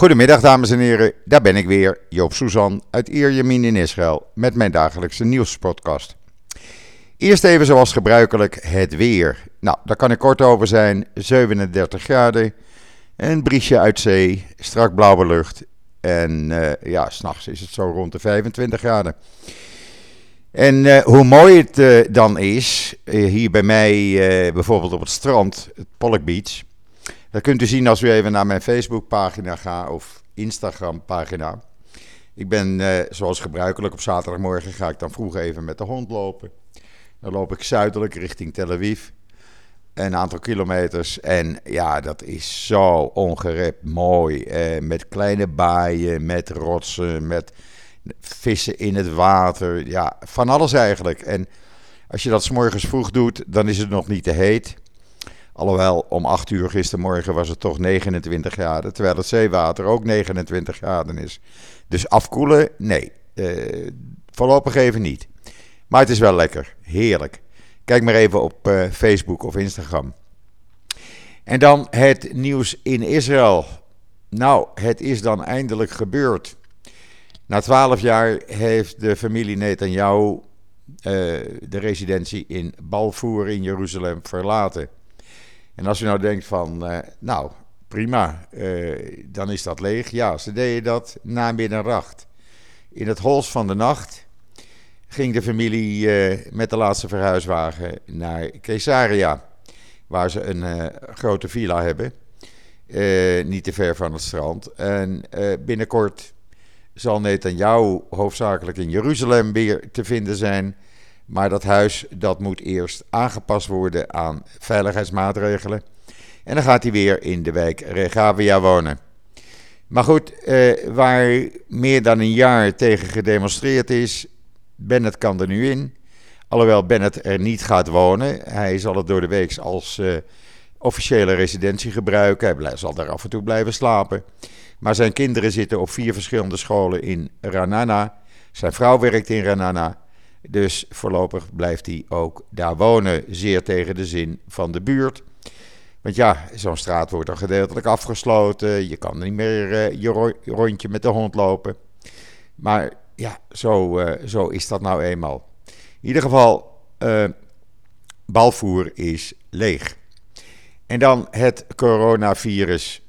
Goedemiddag dames en heren, daar ben ik weer, Joop Suzan uit Ierjemien in Israël met mijn dagelijkse nieuwspodcast. Eerst even zoals gebruikelijk het weer. Nou, daar kan ik kort over zijn, 37 graden, een briesje uit zee, strak blauwe lucht en uh, ja, s'nachts is het zo rond de 25 graden. En uh, hoe mooi het uh, dan is, hier bij mij bijvoorbeeld op het strand, het Pollock Beach dat kunt u zien als u even naar mijn Facebookpagina gaat of Instagram-pagina. Ik ben eh, zoals gebruikelijk op zaterdagmorgen ga ik dan vroeg even met de hond lopen. Dan loop ik zuidelijk richting Tel Aviv. Een aantal kilometers. En ja, dat is zo ongerept mooi. Eh, met kleine baaien, met rotsen, met vissen in het water. Ja, van alles eigenlijk. En als je dat s morgens vroeg doet, dan is het nog niet te heet. Alhoewel, om 8 uur gistermorgen was het toch 29 graden. Terwijl het zeewater ook 29 graden is. Dus afkoelen, nee. Uh, voorlopig even niet. Maar het is wel lekker. Heerlijk. Kijk maar even op uh, Facebook of Instagram. En dan het nieuws in Israël. Nou, het is dan eindelijk gebeurd. Na twaalf jaar heeft de familie Netanyahu uh, de residentie in Balfour in Jeruzalem verlaten. En als u nou denkt van, uh, nou prima, uh, dan is dat leeg. Ja, ze deden dat na middernacht. In het hols van de nacht ging de familie uh, met de laatste verhuiswagen naar Caesarea. Waar ze een grote villa hebben. niet te ver van het strand. En binnenkort zal Netanyahu hoofdzakelijk in Jeruzalem weer te vinden zijn maar dat huis dat moet eerst aangepast worden aan veiligheidsmaatregelen. En dan gaat hij weer in de wijk Regavia wonen. Maar goed, eh, waar meer dan een jaar tegen gedemonstreerd is, Bennett kan er nu in. Alhoewel Bennett er niet gaat wonen. Hij zal het door de week als eh, officiële residentie gebruiken. Hij zal daar af en toe blijven slapen. Maar zijn kinderen zitten op vier verschillende scholen in Ranana. Zijn vrouw werkt in Ranana. Dus voorlopig blijft hij ook daar wonen, zeer tegen de zin van de buurt. Want ja, zo'n straat wordt dan gedeeltelijk afgesloten. Je kan niet meer uh, je rondje met de hond lopen. Maar ja, zo, uh, zo is dat nou eenmaal. In ieder geval, uh, Balvoer is leeg. En dan het coronavirus.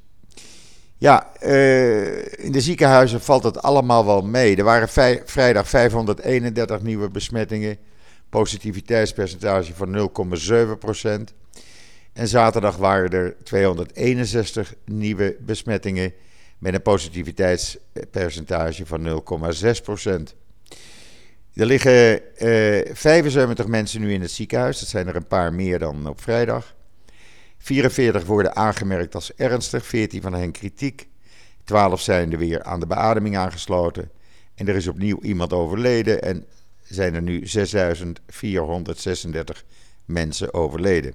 Ja, uh, in de ziekenhuizen valt het allemaal wel mee. Er waren vrijdag 531 nieuwe besmettingen. Positiviteitspercentage van 0,7%. En zaterdag waren er 261 nieuwe besmettingen. Met een positiviteitspercentage van 0,6%. Er liggen uh, eh, 75 mensen nu in het ziekenhuis. Dat zijn er een paar meer dan op vrijdag. 44 worden aangemerkt als ernstig, 14 van hen kritiek. 12 zijn er weer aan de beademing aangesloten. En er is opnieuw iemand overleden en zijn er nu 6436 mensen overleden.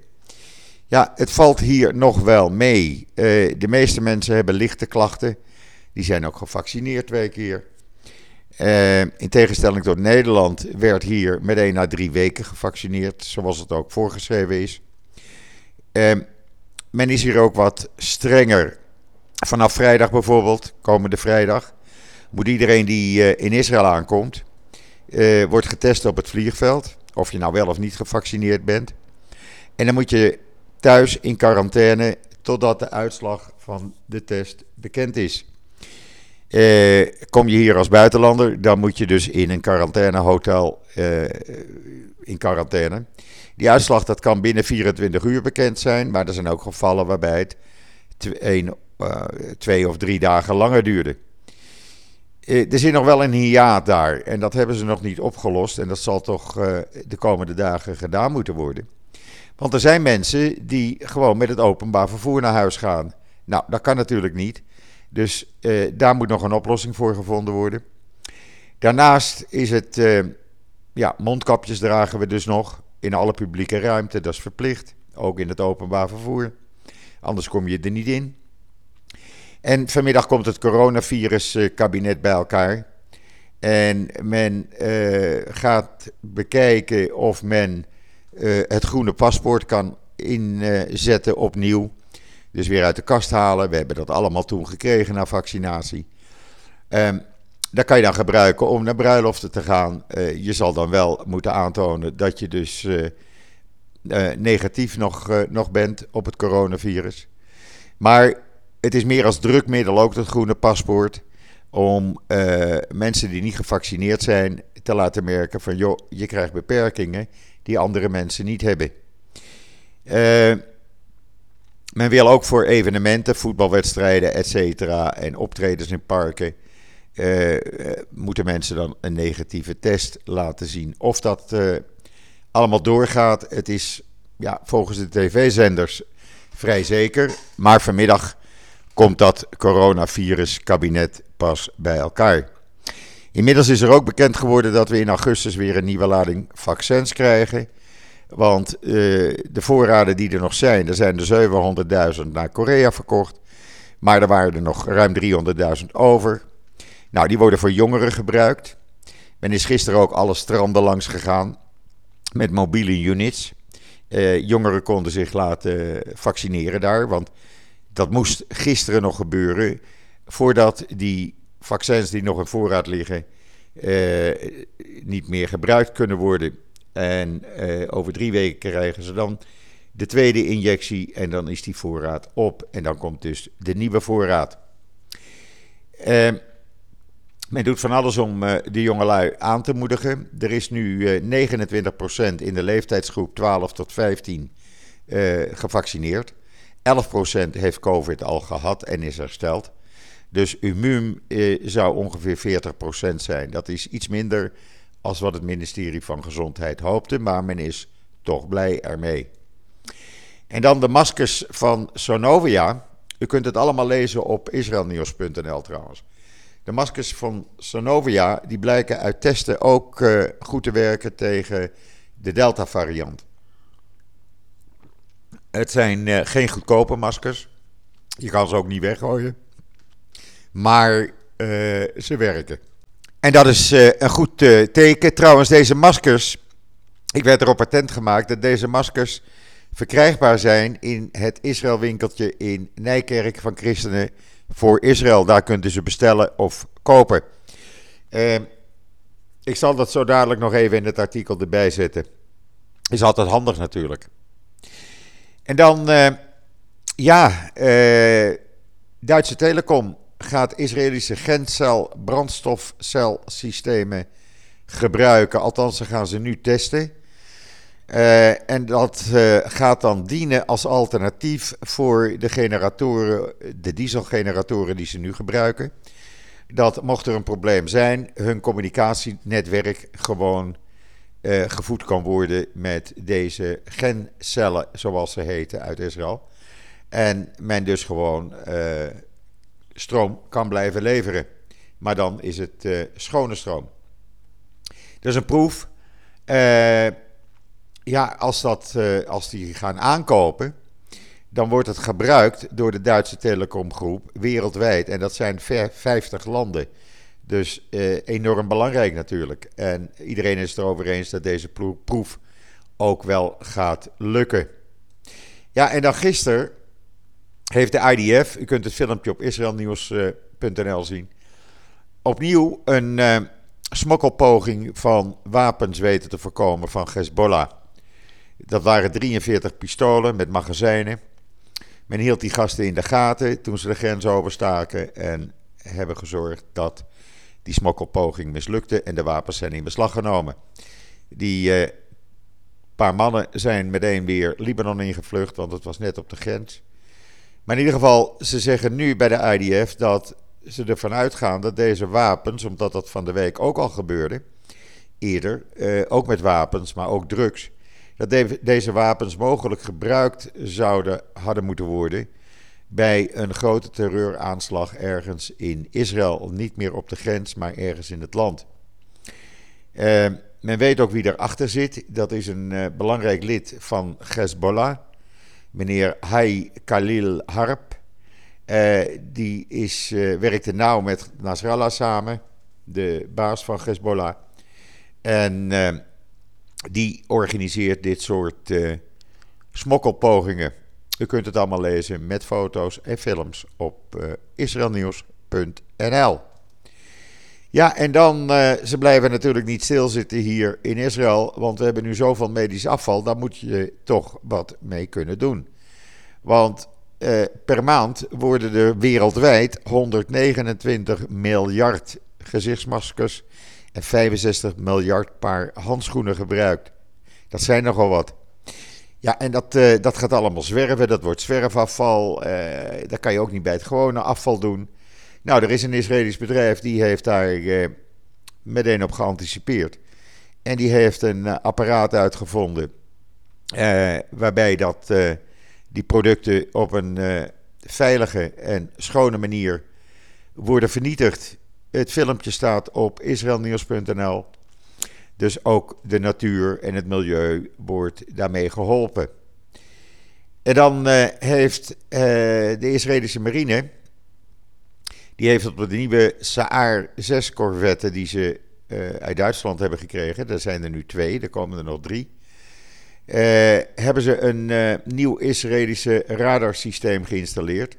Ja, het valt hier nog wel mee. Uh, de meeste mensen hebben lichte klachten. Die zijn ook gevaccineerd twee keer. Uh, in tegenstelling tot Nederland werd hier meteen na drie weken gevaccineerd, zoals het ook voorgeschreven is. Uh, men is hier ook wat strenger. Vanaf vrijdag bijvoorbeeld, komende vrijdag, moet iedereen die uh, in Israël aankomt, uh, wordt getest op het vliegveld. Of je nou wel of niet gevaccineerd bent. En dan moet je thuis in quarantaine totdat de uitslag van de test bekend is. Uh, kom je hier als buitenlander, dan moet je dus in een quarantainehotel in quarantaine. Die uitslag dat kan binnen 24 uur bekend zijn, maar er zijn ook gevallen waarbij het twee, uh, twee of drie dagen langer duurde. Uh, er zit nog wel een hiaat daar en dat hebben ze nog niet opgelost en dat zal toch uh, de komende dagen gedaan moeten worden. Want er zijn mensen die gewoon met het openbaar vervoer naar huis gaan. Nou, dat kan natuurlijk niet. Dus daar moet nog een oplossing voor gevonden worden. Daarnaast is het, ja, mondkapjes dragen we dus nog in alle publieke ruimte. Dat is verplicht, ook in het openbaar vervoer. Anders kom je er niet in. En vanmiddag komt het coronavirus-kabinet bij elkaar. En men uh, gaat bekijken of men uh, het groene paspoort kan inzetten opnieuw. Dus weer uit de kast halen. We hebben dat allemaal toen gekregen na vaccinatie. Um, dat kan je dan gebruiken om naar bruiloften te gaan. Uh, je zal dan wel moeten aantonen dat je dus uh, uh, negatief nog, nog bent op het coronavirus. Maar het is meer als drukmiddel ook dat groene paspoort. Om mensen die niet gevaccineerd zijn te laten merken van joh, je krijgt beperkingen die andere mensen niet hebben. men wil ook voor evenementen, voetbalwedstrijden, et cetera, en optredens in parken uh, moeten mensen dan een negatieve test laten zien. Of dat uh, allemaal doorgaat, het is ja, volgens de tv-zenders vrij zeker. Maar vanmiddag komt dat coronavirus-kabinet pas bij elkaar. Inmiddels is er ook bekend geworden dat we in augustus weer een nieuwe lading vaccins krijgen. Want de voorraden die er nog zijn, er zijn er 700.000 naar Korea verkocht. Maar er waren er nog ruim 300.000 over. Nou, die worden voor jongeren gebruikt. Men is gisteren ook alle stranden langs gegaan met mobiele units. Uh, jongeren konden zich laten vaccineren daar, want dat moest gisteren nog gebeuren voordat die vaccins die nog in voorraad liggen uh, niet meer gebruikt kunnen worden. En uh, over drie weken krijgen ze dan de tweede injectie en dan is die voorraad op en dan komt dus de nieuwe voorraad. Men doet van alles om de jongelui aan te moedigen. Er is nu uh, 29% in de leeftijdsgroep 12 tot 15 uh, gevaccineerd. 11% heeft COVID al gehad en is hersteld. Dus immuun zou ongeveer 40% zijn. Dat is iets minder als wat het ministerie van Gezondheid hoopte, maar men is toch blij ermee. En dan de maskers van Sonovia. U kunt het allemaal lezen op israelnieuws.nl trouwens. De maskers van Sonovia die blijken uit testen ook uh, goed te werken tegen de Delta-variant. Het zijn uh, geen goedkope maskers. Je kan ze ook niet weggooien. Maar uh, ze werken. En dat is een goed teken. Trouwens, deze maskers. Ik werd erop patent gemaakt dat deze maskers verkrijgbaar zijn in het Israël-winkeltje in Nijkerk van Christenen voor Israël. Daar kunt u ze bestellen of kopen. Uh, ik zal dat zo dadelijk nog even in het artikel erbij zetten. Is altijd handig natuurlijk. En dan, uh, ja, uh, Duitse Telekom gaat Israëlische grenscel brandstofcelsystemen gebruiken. Althans, ze gaan ze nu testen. Uh, en dat uh, gaat dan dienen als alternatief voor de generatoren, de dieselgeneratoren die ze nu gebruiken. Dat mocht er een probleem zijn, hun communicatienetwerk gewoon uh, gevoed kan worden met deze gencellen, zoals ze heten, uit Israël. En men dus gewoon stroom kan blijven leveren. Maar dan is het schone stroom. Dat is een proef. Uh, ja, als, dat, uh, als die gaan aankopen, dan wordt het gebruikt door de Duitse telecomgroep wereldwijd. En dat zijn 50 landen. Dus uh, enorm belangrijk natuurlijk. En iedereen is erover eens dat deze proef ook wel gaat lukken. Ja, en dan gisteren heeft de IDF, u kunt het filmpje op israelnieuws.nl zien, opnieuw een smokkelpoging van wapens weten te voorkomen van Hezbollah. Dat waren 43 pistolen met magazijnen. Men hield die gasten in de gaten toen ze de grens overstaken en hebben gezorgd dat die smokkelpoging mislukte en de wapens zijn in beslag genomen. Die uh, paar mannen zijn meteen weer Libanon ingevlucht, want het was net op de grens. Maar in ieder geval, ze zeggen nu bij de IDF dat ze ervan uitgaan dat deze wapens, omdat dat van de week ook al gebeurde, eerder, uh, ook met wapens, maar ook drugs, dat de, deze wapens mogelijk gebruikt zouden hadden moeten worden bij een grote terreuraanslag ergens in Israël. Niet meer op de grens, maar ergens in het land. Uh, men weet ook wie erachter zit. Dat is een uh, belangrijk lid van Hezbollah, meneer Hay Khalil Harp. Uh, die is, werkte nauw met Nasrallah samen, de baas van Hezbollah. En die organiseert dit soort uh, smokkelpogingen. U kunt het allemaal lezen met foto's en films op uh, israelnieuws.nl. Ja, en dan, uh, ze blijven natuurlijk niet stilzitten hier in Israël, want we hebben nu zoveel medisch afval, daar moet je toch wat mee kunnen doen. Want per maand worden er wereldwijd 129 miljard gezichtsmaskers en 65 miljard paar handschoenen gebruikt. Dat zijn nogal wat. Ja, en dat, uh, dat gaat allemaal zwerven, dat wordt zwerfafval. dat kan je ook niet bij het gewone afval doen. Nou, er is een Israëlisch bedrijf die heeft daar eh, meteen op geanticipeerd. En die heeft een uh, apparaat uitgevonden uh, waarbij dat, die producten op een veilige en schone manier worden vernietigd. Het filmpje staat op israelnieuws.nl. Dus ook de natuur en het milieu wordt daarmee geholpen. En dan heeft de Israëlische marine die heeft op de nieuwe Saar 6 corvetten die ze uh, uit Duitsland hebben gekregen, er zijn er nu twee, er komen er nog drie. Hebben ze een nieuw Israëlische radarsysteem geïnstalleerd.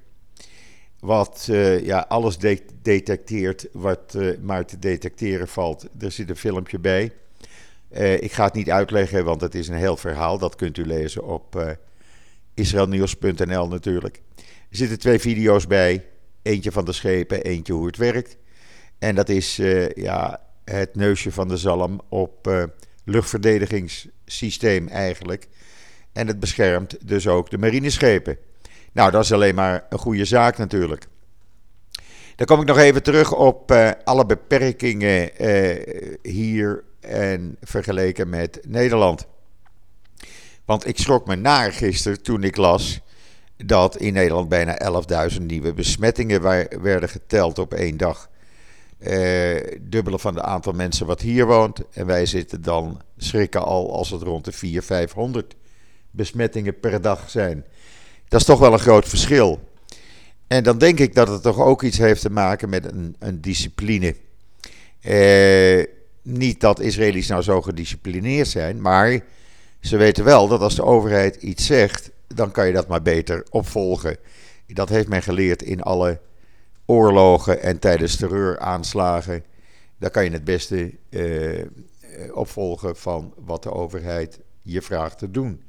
Wat ja, alles de detecteert wat maar te detecteren valt. Er zit een filmpje bij. ik ga het niet uitleggen, want het is een heel verhaal. Dat kunt u lezen op israelnieuws.nl natuurlijk. Er zitten twee video's bij. Eentje van de schepen, eentje hoe het werkt. En dat is ja, het neusje van de zalm op luchtverdedigingssysteem eigenlijk. En het beschermt dus ook de marineschepen. Nou, dat is alleen maar een goede zaak natuurlijk. Dan kom ik nog even terug op uh, alle beperkingen hier en vergeleken met Nederland. Want ik schrok me naar gisteren toen ik las dat in Nederland bijna 11.000 nieuwe besmettingen werden geteld op één dag. Uh, dubbele van het aantal mensen wat hier woont. En wij zitten dan schrikken al als het rond de 400, 500 besmettingen per dag zijn. Dat is toch wel een groot verschil. En dan denk ik dat het toch ook iets heeft te maken met een, een discipline. Uh, niet dat Israëli's nou zo gedisciplineerd zijn, maar ze weten wel dat als de overheid iets zegt, dan kan je dat maar beter opvolgen. Dat heeft men geleerd in alle oorlogen en tijdens terreuraanslagen. Daar kan je het beste eh, opvolgen van wat de overheid je vraagt te doen.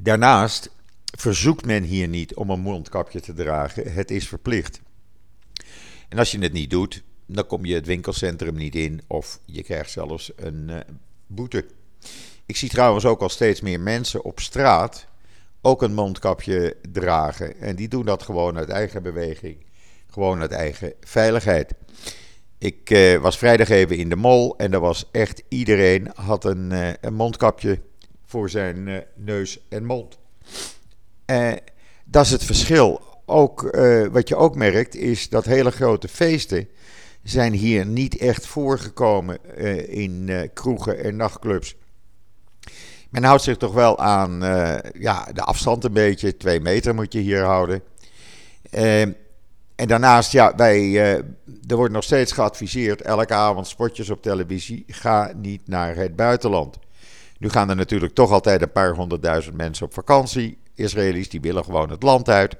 Daarnaast verzoekt men hier niet om een mondkapje te dragen. Het is verplicht. En als je het niet doet, dan kom je het winkelcentrum niet in of je krijgt zelfs een uh, boete. Ik zie trouwens ook al steeds meer mensen op straat ook een mondkapje dragen. En die doen dat gewoon uit eigen beweging, gewoon uit eigen veiligheid. Ik uh, was vrijdag even in de mall en er was echt iedereen had een, uh, een mondkapje voor zijn uh, neus en mond. dat is het verschil. Ook, wat je ook merkt is dat hele grote feesten zijn hier niet echt voorgekomen in kroegen en nachtclubs. Men houdt zich toch wel aan ja, de afstand een beetje. Twee meter moet je hier houden. Uh, en daarnaast, ja, wij, er wordt nog steeds geadviseerd, elke avond spotjes op televisie, ga niet naar het buitenland. Nu gaan er natuurlijk toch altijd een paar honderdduizend mensen op vakantie. Israëli's die willen gewoon het land uit.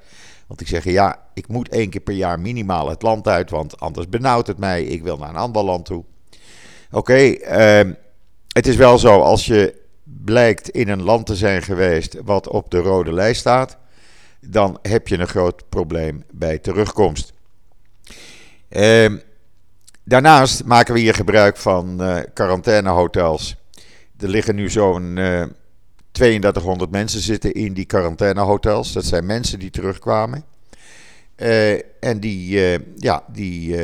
Want die zeggen, ja, ik moet één keer per jaar minimaal het land uit, want anders benauwt het mij. Ik wil naar een ander land toe. Oké, ehm, het is wel zo, als je blijkt in een land te zijn geweest wat op de rode lijst staat, dan heb je een groot probleem bij terugkomst. Uh, daarnaast maken we hier gebruik van uh, quarantainehotels. Er liggen nu zo'n uh, 3200 mensen zitten in die quarantainehotels. Dat zijn mensen die terugkwamen. Uh, en die, uh, ja, die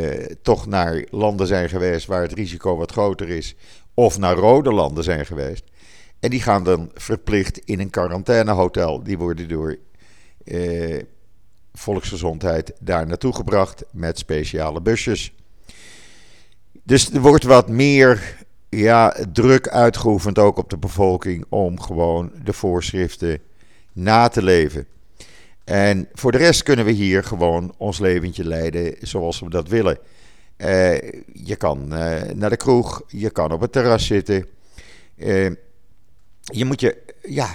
toch naar landen zijn geweest waar het risico wat groter is. Of naar rode landen zijn geweest. En die gaan dan verplicht in een quarantainehotel. Die worden door eh, volksgezondheid daar naartoe gebracht met speciale busjes. Dus er wordt wat meer ja, druk uitgeoefend ook op de bevolking om gewoon de voorschriften na te leven. En voor de rest kunnen we hier gewoon ons leventje leiden zoals we dat willen. Uh, je kan uh, naar de kroeg, je kan op het terras zitten. Uh, je moet je ja,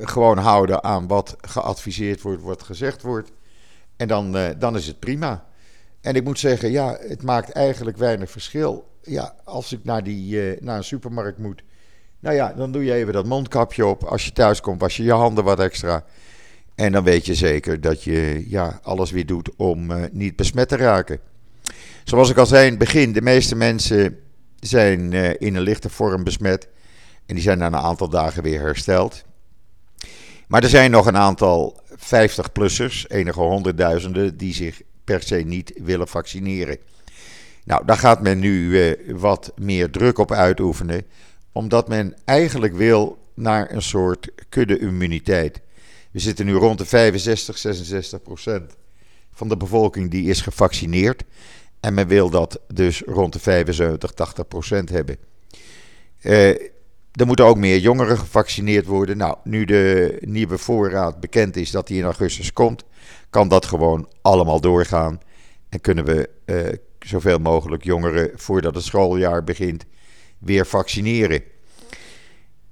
gewoon houden aan wat geadviseerd wordt, wat gezegd wordt. En dan, dan is het prima. En ik moet zeggen, ja, het maakt eigenlijk weinig verschil. Ja, als ik naar, die, naar een supermarkt moet, nou ja, dan doe je even dat mondkapje op. Als je thuis komt, was je je handen wat extra. En dan weet je zeker dat je ja, alles weer doet om uh, niet besmet te raken. Zoals ik al zei in het begin, de meeste mensen zijn uh, in een lichte vorm besmet. En die zijn na een aantal dagen weer hersteld. Maar er zijn nog een aantal 50-plussers, enige honderdduizenden, die zich per se niet willen vaccineren. Nou, daar gaat men nu uh, wat meer druk op uitoefenen, omdat men eigenlijk wil naar een soort kudde-immuniteit. We zitten nu rond de 65, 66 procent van de bevolking die is gevaccineerd. En men wil dat dus rond de 75, 80 procent hebben. Uh, er moeten ook meer jongeren gevaccineerd worden. Nou, nu de nieuwe voorraad bekend is dat die in augustus komt, kan dat gewoon allemaal doorgaan. En kunnen we uh, zoveel mogelijk jongeren voordat het schooljaar begint weer vaccineren.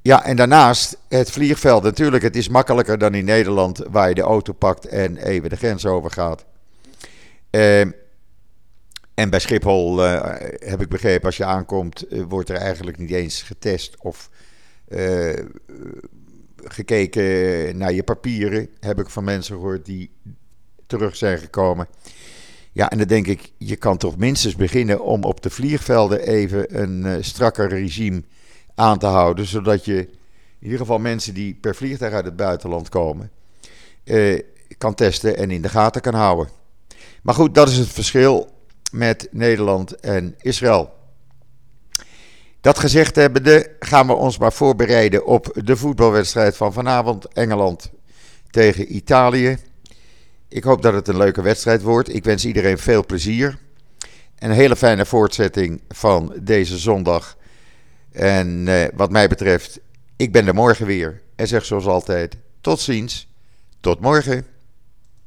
Ja, en daarnaast het vliegveld. Natuurlijk, het is makkelijker dan in Nederland, waar je de auto pakt en even de grens overgaat. Uh, en bij Schiphol uh, heb ik begrepen, als je aankomt, uh, wordt er eigenlijk niet eens getest of gekeken naar je papieren. Heb ik van mensen gehoord die terug zijn gekomen. Ja, en dan denk ik, je kan toch minstens beginnen om op de vliegvelden even een strakker regime aan te houden. Zodat je in ieder geval mensen die per vliegtuig uit het buitenland komen, eh, kan testen en in de gaten kan houden. Maar goed, dat is het verschil met Nederland en Israël. Dat gezegd hebbende gaan we ons maar voorbereiden op de voetbalwedstrijd van vanavond. Engeland tegen Italië. Ik hoop dat het een leuke wedstrijd wordt. Ik wens iedereen veel plezier. Een hele fijne voortzetting van deze zondag en uh, wat mij betreft, ik ben er morgen weer. En zeg zoals altijd, tot ziens, tot morgen.